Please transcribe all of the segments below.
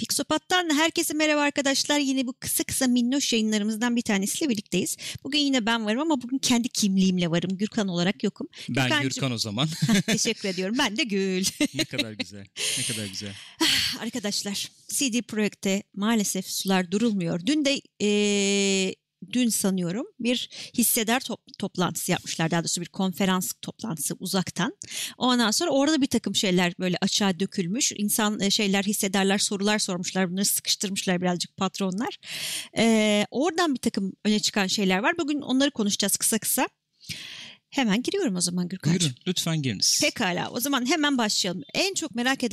Pixopat'tan herkese merhaba arkadaşlar. Yine bu kısa kısa minnoş yayınlarımızdan bir tanesiyle birlikteyiz. Bugün yine ben varım ama bugün kendi kimliğimle varım. Gürkan olarak yokum. Ben Gürkancığım- Gürkan o zaman. Teşekkür ediyorum. Ben de Gül. ne kadar güzel. Ne kadar güzel. Arkadaşlar CD Projekt'te maalesef sular durulmuyor. Dün de eee, dün sanıyorum bir hissedar top- toplantısı yapmışlar. Daha doğrusu bir konferans toplantısı uzaktan. Ondan sonra orada bir takım şeyler böyle açığa dökülmüş. İnsan e, şeyler hissedarlar sorular sormuşlar. Bunları sıkıştırmışlar birazcık patronlar. Eee, oradan bir takım öne çıkan şeyler var. Bugün onları konuşacağız kısa kısa. Hemen giriyorum o zaman Gürkan'cığım. Buyurun lütfen giriniz. Pekala o zaman hemen başlayalım. En çok merak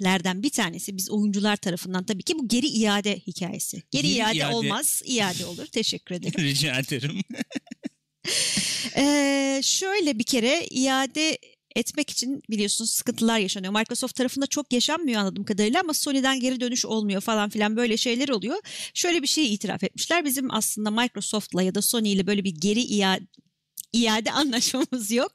edilenlerden bir tanesi biz oyuncular tarafından tabii ki bu geri iade hikayesi. Geri, Geri iade, iade. olmaz, iade olur. Teşekkür ederim. Rica ederim. Ee, şöyle bir kere iade etmek için biliyorsunuz sıkıntılar yaşanıyor. Microsoft tarafında çok yaşanmıyor anladığım kadarıyla ama Sony'den geri dönüş olmuyor falan filan böyle şeyler oluyor. Şöyle bir şey itiraf etmişler. Bizim aslında Microsoft'la ya da Sony ile böyle bir geri iade iade anlaşmamız yok.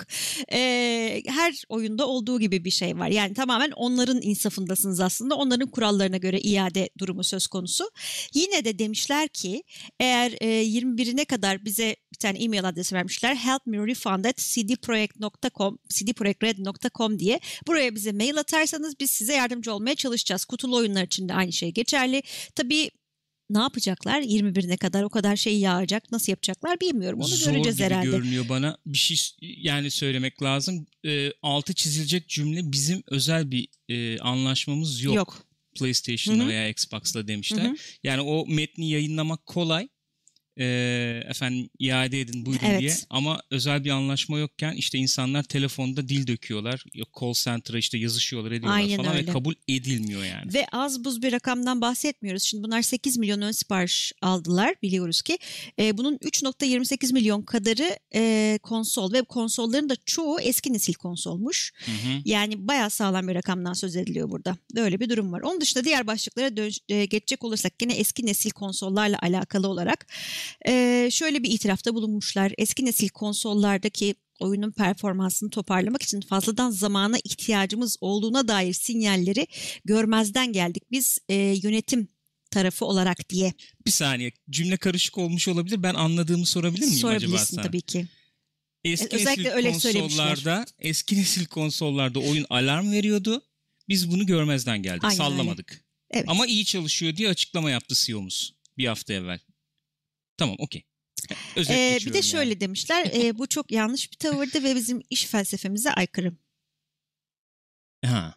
Ee, her oyunda olduğu gibi bir şey var. Yani tamamen onların insafındasınız aslında. Onların kurallarına göre iade durumu söz konusu. Yine de demişler ki eğer e, 21'ine kadar bize bir tane e-mail adresi vermişler. help me refund at cdproject.com cdprojektred.com diye. Buraya bize mail atarsanız biz size yardımcı olmaya çalışacağız. Kutulu oyunlar için de aynı şey geçerli. Tabii ne yapacaklar 21'ine kadar o kadar şey yağacak nasıl yapacaklar bilmiyorum onu Zor göreceğiz gibi herhalde. görünüyor bana. Bir şey yani söylemek lazım. Ee, altı çizilecek cümle bizim özel bir e, anlaşmamız yok. Yok. PlayStation'la veya Xbox'la demişler. Hı hı. Yani o metni yayınlamak kolay. Ee, efendim iade edin buyurun Evet. diye ama özel bir anlaşma yokken işte insanlar telefonda dil döküyorlar call center'a işte yazışıyorlar ediyorlar Aynen falan öyle. ve kabul edilmiyor yani. Ve az buz bir rakamdan bahsetmiyoruz. Şimdi bunlar 8 milyon ön sipariş aldılar biliyoruz ki. E, bunun 3.28 milyon kadarı e, konsol ve konsolların da çoğu eski nesil konsolmuş. Hı hı. Yani bayağı sağlam bir rakamdan söz ediliyor burada. Böyle bir durum var. Onun dışında diğer başlıklara dön- e, geçecek olursak gene eski nesil konsollarla alakalı olarak e, şöyle bir itirafta bulunmuşlar. Eski nesil konsollardaki oyunun performansını toparlamak için fazladan zamana ihtiyacımız olduğuna dair sinyalleri görmezden geldik. Biz e, yönetim tarafı olarak diye Bir saniye cümle karışık olmuş olabilir. Ben anladığımı sorabilir miyim acaba sorabilirsin sana? tabii ki. Eski Özellikle nesil öyle konsollarda eski nesil konsollarda oyun alarm veriyordu. Biz bunu görmezden geldik. Aynen sallamadık. Evet. Ama iyi çalışıyor diye açıklama yaptı CEO'muz bir hafta evvel. Tamam okey. Ee, bir de şöyle demişler e, bu çok yanlış bir tavırdı ve bizim iş felsefemize aykırı. Yani. Ha,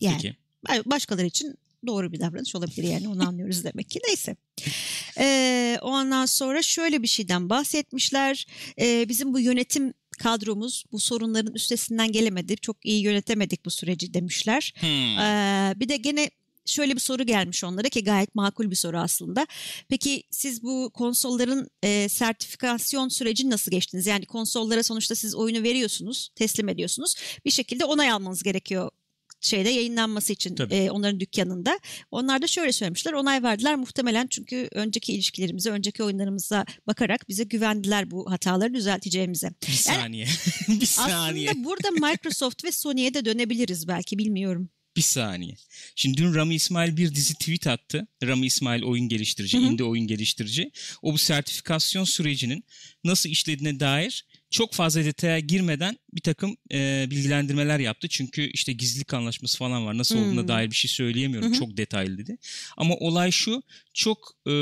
Yani peki. başkaları için doğru bir davranış olabilir yani onu anlıyoruz demek ki. Neyse. Ee, ondan sonra şöyle bir şeyden bahsetmişler. Ee, bizim bu yönetim kadromuz bu sorunların üstesinden gelemedi. Çok iyi yönetemedik bu süreci demişler. Hmm. Ee, bir de gene şöyle bir soru gelmiş onlara ki gayet makul bir soru aslında. Peki siz bu konsolların e, sertifikasyon sürecini nasıl geçtiniz? Yani konsollara sonuçta siz oyunu veriyorsunuz, teslim ediyorsunuz. Bir şekilde onay almanız gerekiyor şeyde yayınlanması için Tabii. e, onların dükkanında. Onlar da şöyle söylemişler. Onay verdiler muhtemelen çünkü önceki ilişkilerimize, önceki oyunlarımıza bakarak bize güvendiler bu hataları düzelteceğimize. Bir saniye. bir saniye. Aslında burada Microsoft ve Sony'ye de dönebiliriz belki bilmiyorum. Bir saniye. Şimdi dün Rami İsmail bir dizi tweet attı. Rami İsmail oyun geliştirici, Hı hı. indie oyun geliştirici. O bu sertifikasyon sürecinin nasıl işlediğine dair çok fazla detaya girmeden bir takım e, bilgilendirmeler yaptı. Çünkü işte gizlilik anlaşması falan var. Nasıl Hmm. olduğuna dair bir şey söyleyemiyorum. Çok detaylı dedi. Ama olay şu. Çok e,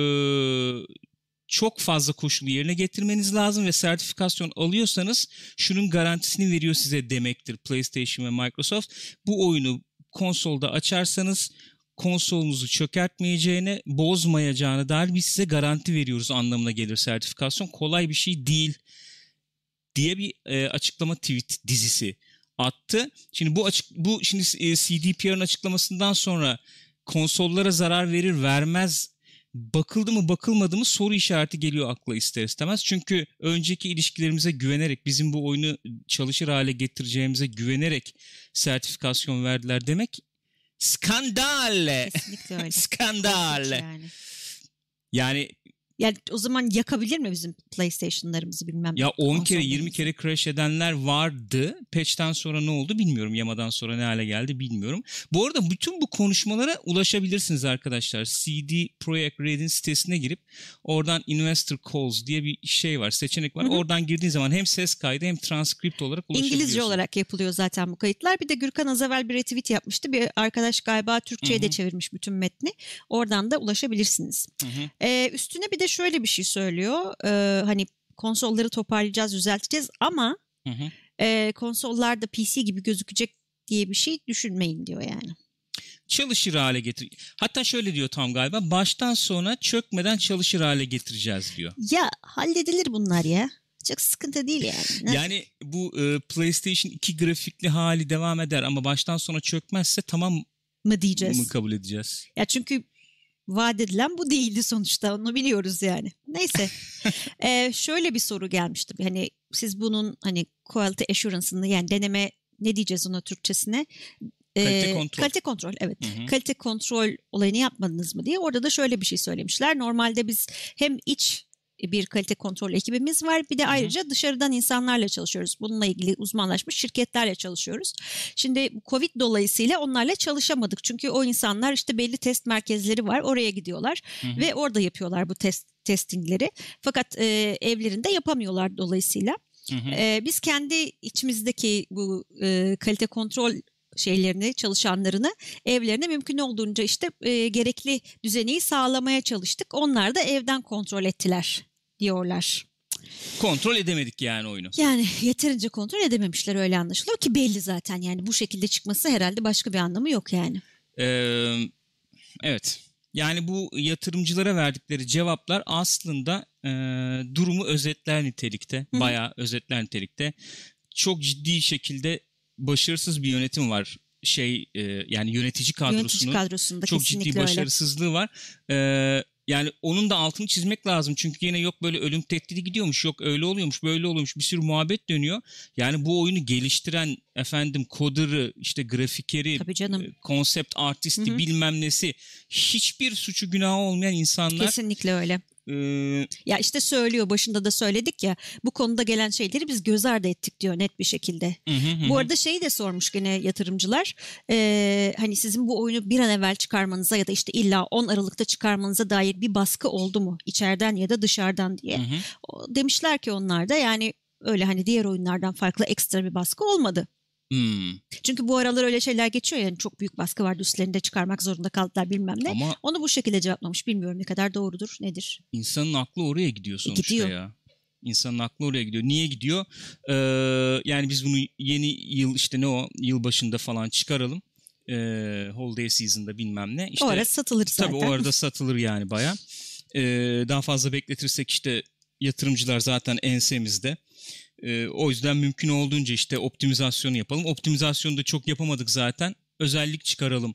çok fazla koşulu yerine getirmeniz lazım ve sertifikasyon alıyorsanız şunun garantisini veriyor size demektir PlayStation ve Microsoft. Bu oyunu konsolda açarsanız konsolunuzu çökertmeyeceğine, bozmayacağına dair biz size garanti veriyoruz anlamına gelir sertifikasyon. Kolay bir şey değil diye bir e, açıklama tweet dizisi attı. Şimdi bu açık bu şimdi e, CDPR'ın açıklamasından sonra konsollara zarar verir vermez bakıldı mı bakılmadı mı soru işareti geliyor akla ister istemez. Çünkü önceki ilişkilerimize güvenerek bizim bu oyunu çalışır hale getireceğimize güvenerek sertifikasyon verdiler demek skandal. Kesinlikle öyle. skandal. Yani. Yani Yani o zaman yakabilir mi bizim PlayStation'larımızı bilmem. Ya 10 kere konsollarımızı? 20 kere crash edenler vardı. Patch'ten sonra ne oldu bilmiyorum. Yamadan sonra ne hale geldi bilmiyorum. Bu arada bütün bu konuşmalara ulaşabilirsiniz arkadaşlar. CD Projekt Red'in sitesine girip oradan Investor Calls diye bir şey var, seçenek var. Hı hı. Oradan girdiğin zaman hem ses kaydı hem transkript olarak ulaşabiliyorsun. İngilizce olarak yapılıyor zaten bu kayıtlar. Bir de Gürkan az evvel bir retweet yapmıştı. Bir arkadaş galiba Türkçe'ye Hı de hı. çevirmiş bütün metni. Oradan da ulaşabilirsiniz. Hı hı. Ee, üstüne bir de şöyle bir şey söylüyor. Ee, hani konsolları toparlayacağız, düzelteceğiz ama Hı hı. e, konsollarda PC gibi gözükecek diye bir şey düşünmeyin diyor yani. Çalışır hale getir. Hatta şöyle diyor tam galiba. Baştan sona çökmeden çalışır hale getireceğiz diyor. Ya halledilir bunlar ya. Çok sıkıntı değil yani. Ne- Yani bu e, PlayStation 2 grafikli hali devam eder ama baştan sona çökmezse tamam mı diyeceğiz? mı kabul edeceğiz? Ya çünkü vaat edilen bu değildi sonuçta onu biliyoruz yani. Neyse Ee, şöyle bir soru gelmişti. Hani siz bunun hani quality assurance'ını yani deneme ne diyeceğiz ona Türkçesine? Ee, Kalite kontrol. Kalite kontrol evet. Hı hı. Kalite kontrol olayını yapmadınız mı diye. Orada da şöyle bir şey söylemişler. Normalde biz hem iç bir kalite kontrol ekibimiz var. Bir de ayrıca dışarıdan insanlarla çalışıyoruz. Bununla ilgili uzmanlaşmış şirketlerle çalışıyoruz. Şimdi Covid dolayısıyla onlarla çalışamadık. Çünkü o insanlar işte belli test merkezleri var. Oraya gidiyorlar Hı hı. ve orada yapıyorlar bu test testingleri. Fakat e, evlerinde yapamıyorlar dolayısıyla. Hı hı. E, biz kendi içimizdeki bu e, kalite kontrol şeylerini, çalışanlarını evlerine mümkün olduğunca işte e, gerekli düzeneyi sağlamaya çalıştık. Onlar da evden kontrol ettiler diyorlar. Kontrol edemedik yani oyunu. Yani yeterince kontrol edememişler öyle anlaşılıyor ki belli zaten yani bu şekilde çıkması herhalde başka bir anlamı yok yani. Ee, evet. Yani bu yatırımcılara verdikleri cevaplar aslında e, durumu özetler nitelikte. Hı hı. Bayağı özetler nitelikte. Çok ciddi şekilde başarısız bir yönetim var. Şey e, yani yönetici kadrosunun Yönetici kadrosunda çok ciddi öyle. başarısızlığı var. Ee, yani onun da altını çizmek lazım. Çünkü yine yok böyle ölüm tehdidi gidiyormuş. Yok öyle oluyormuş böyle oluyormuş. Bir sürü muhabbet dönüyor. Yani bu oyunu geliştiren efendim coder'ı işte grafikeri e, konsept artisti Hı hı. bilmem nesi hiçbir suçu günahı olmayan insanlar Kesinlikle öyle. E, Ya işte söylüyor başında da söyledik ya bu konuda gelen şeyleri biz göz ardı ettik diyor net bir şekilde. hı hı hı Bu arada şeyi de sormuş gene yatırımcılar. Ee, hani sizin bu oyunu bir an evvel çıkarmanıza ya da işte illa 10 Aralık'ta çıkarmanıza dair bir baskı oldu mu? içeriden ya da dışarıdan diye. Hı hı. O- Demişler ki onlar da yani öyle hani diğer oyunlardan farklı ekstra bir baskı olmadı. Hmm. Çünkü bu aralar öyle şeyler geçiyor yani çok büyük baskı vardı üstlerinde çıkarmak zorunda kaldılar bilmem ne. Ama Onu bu şekilde cevaplamış bilmiyorum ne kadar doğrudur nedir. insanın aklı oraya gidiyor sonuçta Gidiyor. ya. İnsanın aklı oraya gidiyor. Niye gidiyor? Ee, yani biz bunu yeni yıl işte ne o yıl başında falan çıkaralım. Ee, holiday season'da bilmem ne. İşte, o ara satılır zaten. Tabii o arada satılır yani baya. daha fazla bekletirsek işte yatırımcılar zaten ensemizde. O yüzden mümkün olduğunca işte optimizasyonu yapalım. Optimizasyonu da çok yapamadık zaten. Özellik çıkaralım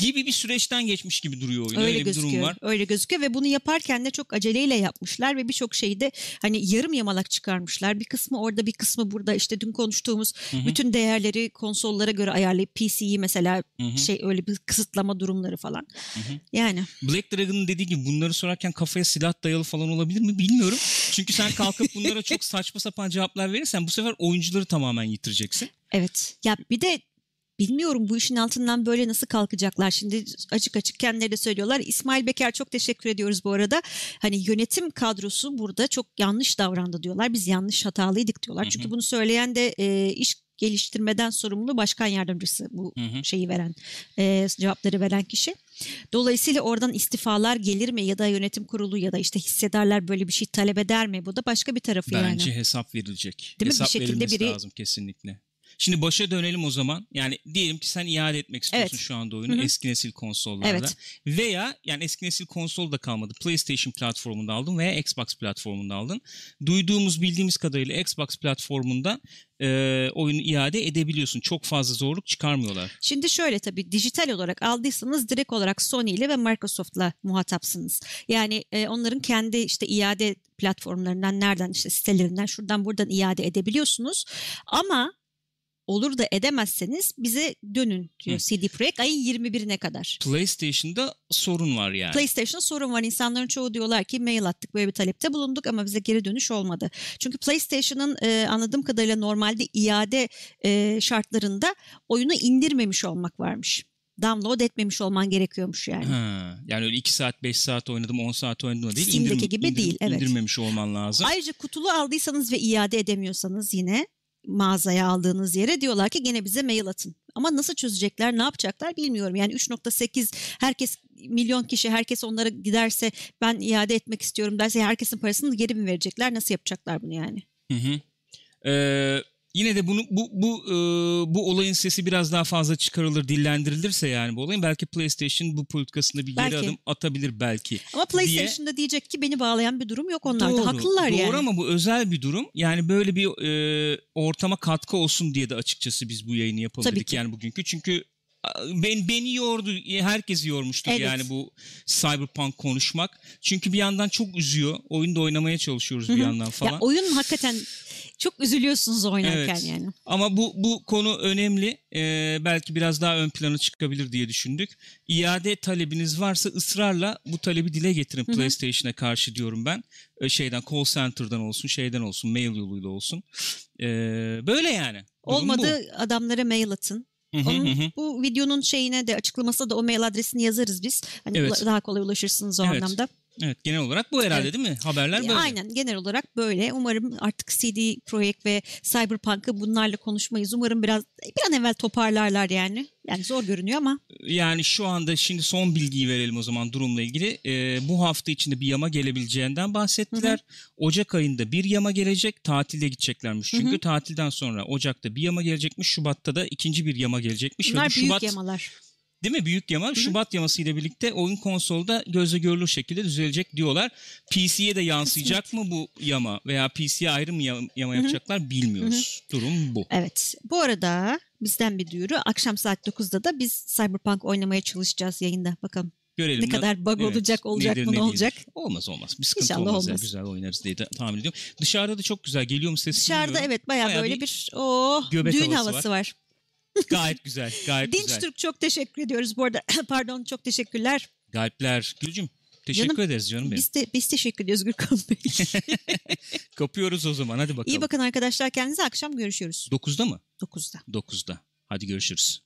gibi bir süreçten geçmiş gibi duruyor oyun. Öyle, Öyle, bir gözüküyor. durum var. Öyle gözüküyor ve bunu yaparken de çok aceleyle yapmışlar ve birçok şeyi de hani yarım yamalak çıkarmışlar. Bir kısmı orada bir kısmı burada işte dün konuştuğumuz Hı hı. bütün değerleri konsollara göre ayarlayıp PC'yi mesela Hı hı. şey öyle bir kısıtlama durumları falan. Hı hı. Yani Black Dragon'ın dediği gibi bunları sorarken kafaya silah dayalı falan olabilir mi bilmiyorum. Çünkü sen kalkıp bunlara çok saçma sapan cevaplar verirsen bu sefer oyuncuları tamamen yitireceksin. evet. Ya bir de bilmiyorum bu işin altından böyle nasıl kalkacaklar. Şimdi açık açık kendileri de söylüyorlar. İsmail Beker çok teşekkür ediyoruz bu arada. Hani yönetim kadrosu burada çok yanlış davrandı diyorlar. Biz yanlış hatalıydık diyorlar. Hı hı. Çünkü bunu söyleyen de e, iş geliştirmeden sorumlu başkan yardımcısı bu Hı hı. şeyi veren e, cevapları veren kişi. Dolayısıyla oradan istifalar gelir mi ya da yönetim kurulu ya da işte hissedarlar böyle bir şey talep eder mi? Bu da başka bir tarafı Bence yani. hesap verilecek. Değil mi? Bir hesap şekilde verilmesi biri- lazım kesinlikle. Şimdi başa dönelim o zaman. Yani diyelim ki sen iade etmek istiyorsun Evet. şu anda oyunu Hı hı. eski nesil konsollarda. Evet. Veya yani eski nesil konsol da kalmadı. PlayStation platformunda aldın veya Xbox platformunda aldın. Duyduğumuz bildiğimiz kadarıyla Xbox platformunda e, oyunu iade edebiliyorsun. Çok fazla zorluk çıkarmıyorlar. Şimdi şöyle tabii dijital olarak aldıysanız direkt olarak Sony ile ve Microsoft'la muhatapsınız. Yani e, onların kendi işte iade platformlarından nereden işte sitelerinden şuradan buradan iade edebiliyorsunuz. Ama olur da edemezseniz bize dönün diyor Hı. CD Projekt ayın 21'ine kadar. PlayStation'da sorun var yani. PlayStation'da sorun var. İnsanların çoğu diyorlar ki mail attık böyle bir talepte bulunduk ama bize geri dönüş olmadı. Çünkü PlayStation'ın e, anladığım kadarıyla normalde iade e, şartlarında oyunu indirmemiş olmak varmış. Download etmemiş olman gerekiyormuş yani. Ha, yani öyle 2 saat 5 saat oynadım 10 saat oynadım değil. Steam'deki gibi değil, evet. İndirmemiş olman lazım. Ayrıca kutulu aldıysanız ve iade edemiyorsanız yine mağazaya aldığınız yere diyorlar ki gene bize mail atın. Ama nasıl çözecekler, ne yapacaklar bilmiyorum. Yani 3.8 herkes milyon kişi herkes onlara giderse ben iade etmek istiyorum derse herkesin parasını geri mi verecekler? Nasıl yapacaklar bunu yani? Hı hı. Ee, yine de bunu bu bu e, bu olayın sesi biraz daha fazla çıkarılır, dillendirilirse yani bu olayın belki PlayStation bu politikasında bir geri Belki. adım atabilir belki. Ama PlayStation'da diyecek ki beni bağlayan bir durum yok onlarda. Doğru, Haklılar doğru yani. ama bu özel bir durum. Yani böyle bir e, ortama katkı olsun diye de açıkçası biz bu yayını ki. yani bugünkü. Çünkü ben beni yordu, herkesi yormuştur Evet. yani bu Cyberpunk konuşmak. Çünkü bir yandan çok üzüyor. Oyunda oynamaya çalışıyoruz Hı bir yandan falan. Ya oyun hakikaten çok üzülüyorsunuz oynarken Evet. yani. Ama bu bu konu önemli. Ee, belki biraz daha ön plana çıkabilir diye düşündük. İade talebiniz varsa ısrarla bu talebi dile getirin. PlayStation'a karşı diyorum ben. Ee, şeyden call center'dan olsun, şeyden olsun, mail yoluyla olsun. Ee, böyle yani. Durum Olmadı adamlara mail atın. bu. Onun, bu videonun şeyine de açıklamasına da o mail adresini yazarız biz. Hani Evet. daha kolay ulaşırsınız o Evet. anlamda. Evet, genel olarak bu herhalde Evet. değil mi? Haberler böyle. Aynen genel olarak böyle. Umarım artık CD Projekt ve Cyberpunk'ı bunlarla konuşmayız. Umarım biraz bir an evvel toparlarlar yani. Yani zor görünüyor ama Yani şu anda şimdi son bilgiyi verelim o zaman durumla ilgili. Ee, bu hafta içinde bir yama gelebileceğinden bahsettiler. Ocak ayında bir yama gelecek. Tatilde gideceklermiş. Çünkü Hı hı. tatilden sonra Ocak'ta bir yama gelecekmiş. Şubat'ta da ikinci bir yama gelecekmiş. Ve bunlar bu büyük Şubat, yamalar. Değil mi? Büyük yama. Şubat yaması ile birlikte oyun konsolda gözle görülür şekilde düzelecek diyorlar. PC'ye de yansıyacak mı bu yama? Veya PC'ye ayrı mı yama, yama yapacaklar bilmiyoruz. Durum bu. Evet. Bu arada bizden bir duyuru. Akşam saat 9'da da biz Cyberpunk oynamaya çalışacağız yayında. Bakalım Görelim. ne kadar bug olacak, olacak nedir, mı, ne değildir. olacak? Olmaz olmaz. Bir sıkıntı İnşallah olmaz. ya. olmaz. Güzel oynarız diye de tahmin ediyorum. Dışarıda da çok güzel. Geliyor mu ses Dışarıda bilmiyorum. evet bayağı, Bayağı böyle bir bir, oh, düğün havası havası var. Gayet güzel. Gayet Dinç güzel. Türk çok teşekkür ediyoruz bu arada. Pardon çok teşekkürler. Galpler. Gülcüm teşekkür Canım, ederiz canım benim. Biz, de, biz teşekkür ediyoruz Gürkan Bey. Kapıyoruz o zaman. Hadi bakalım. İyi bakın arkadaşlar kendinize akşam görüşüyoruz. 9'da mı? 9'da. 9'da. Hadi görüşürüz.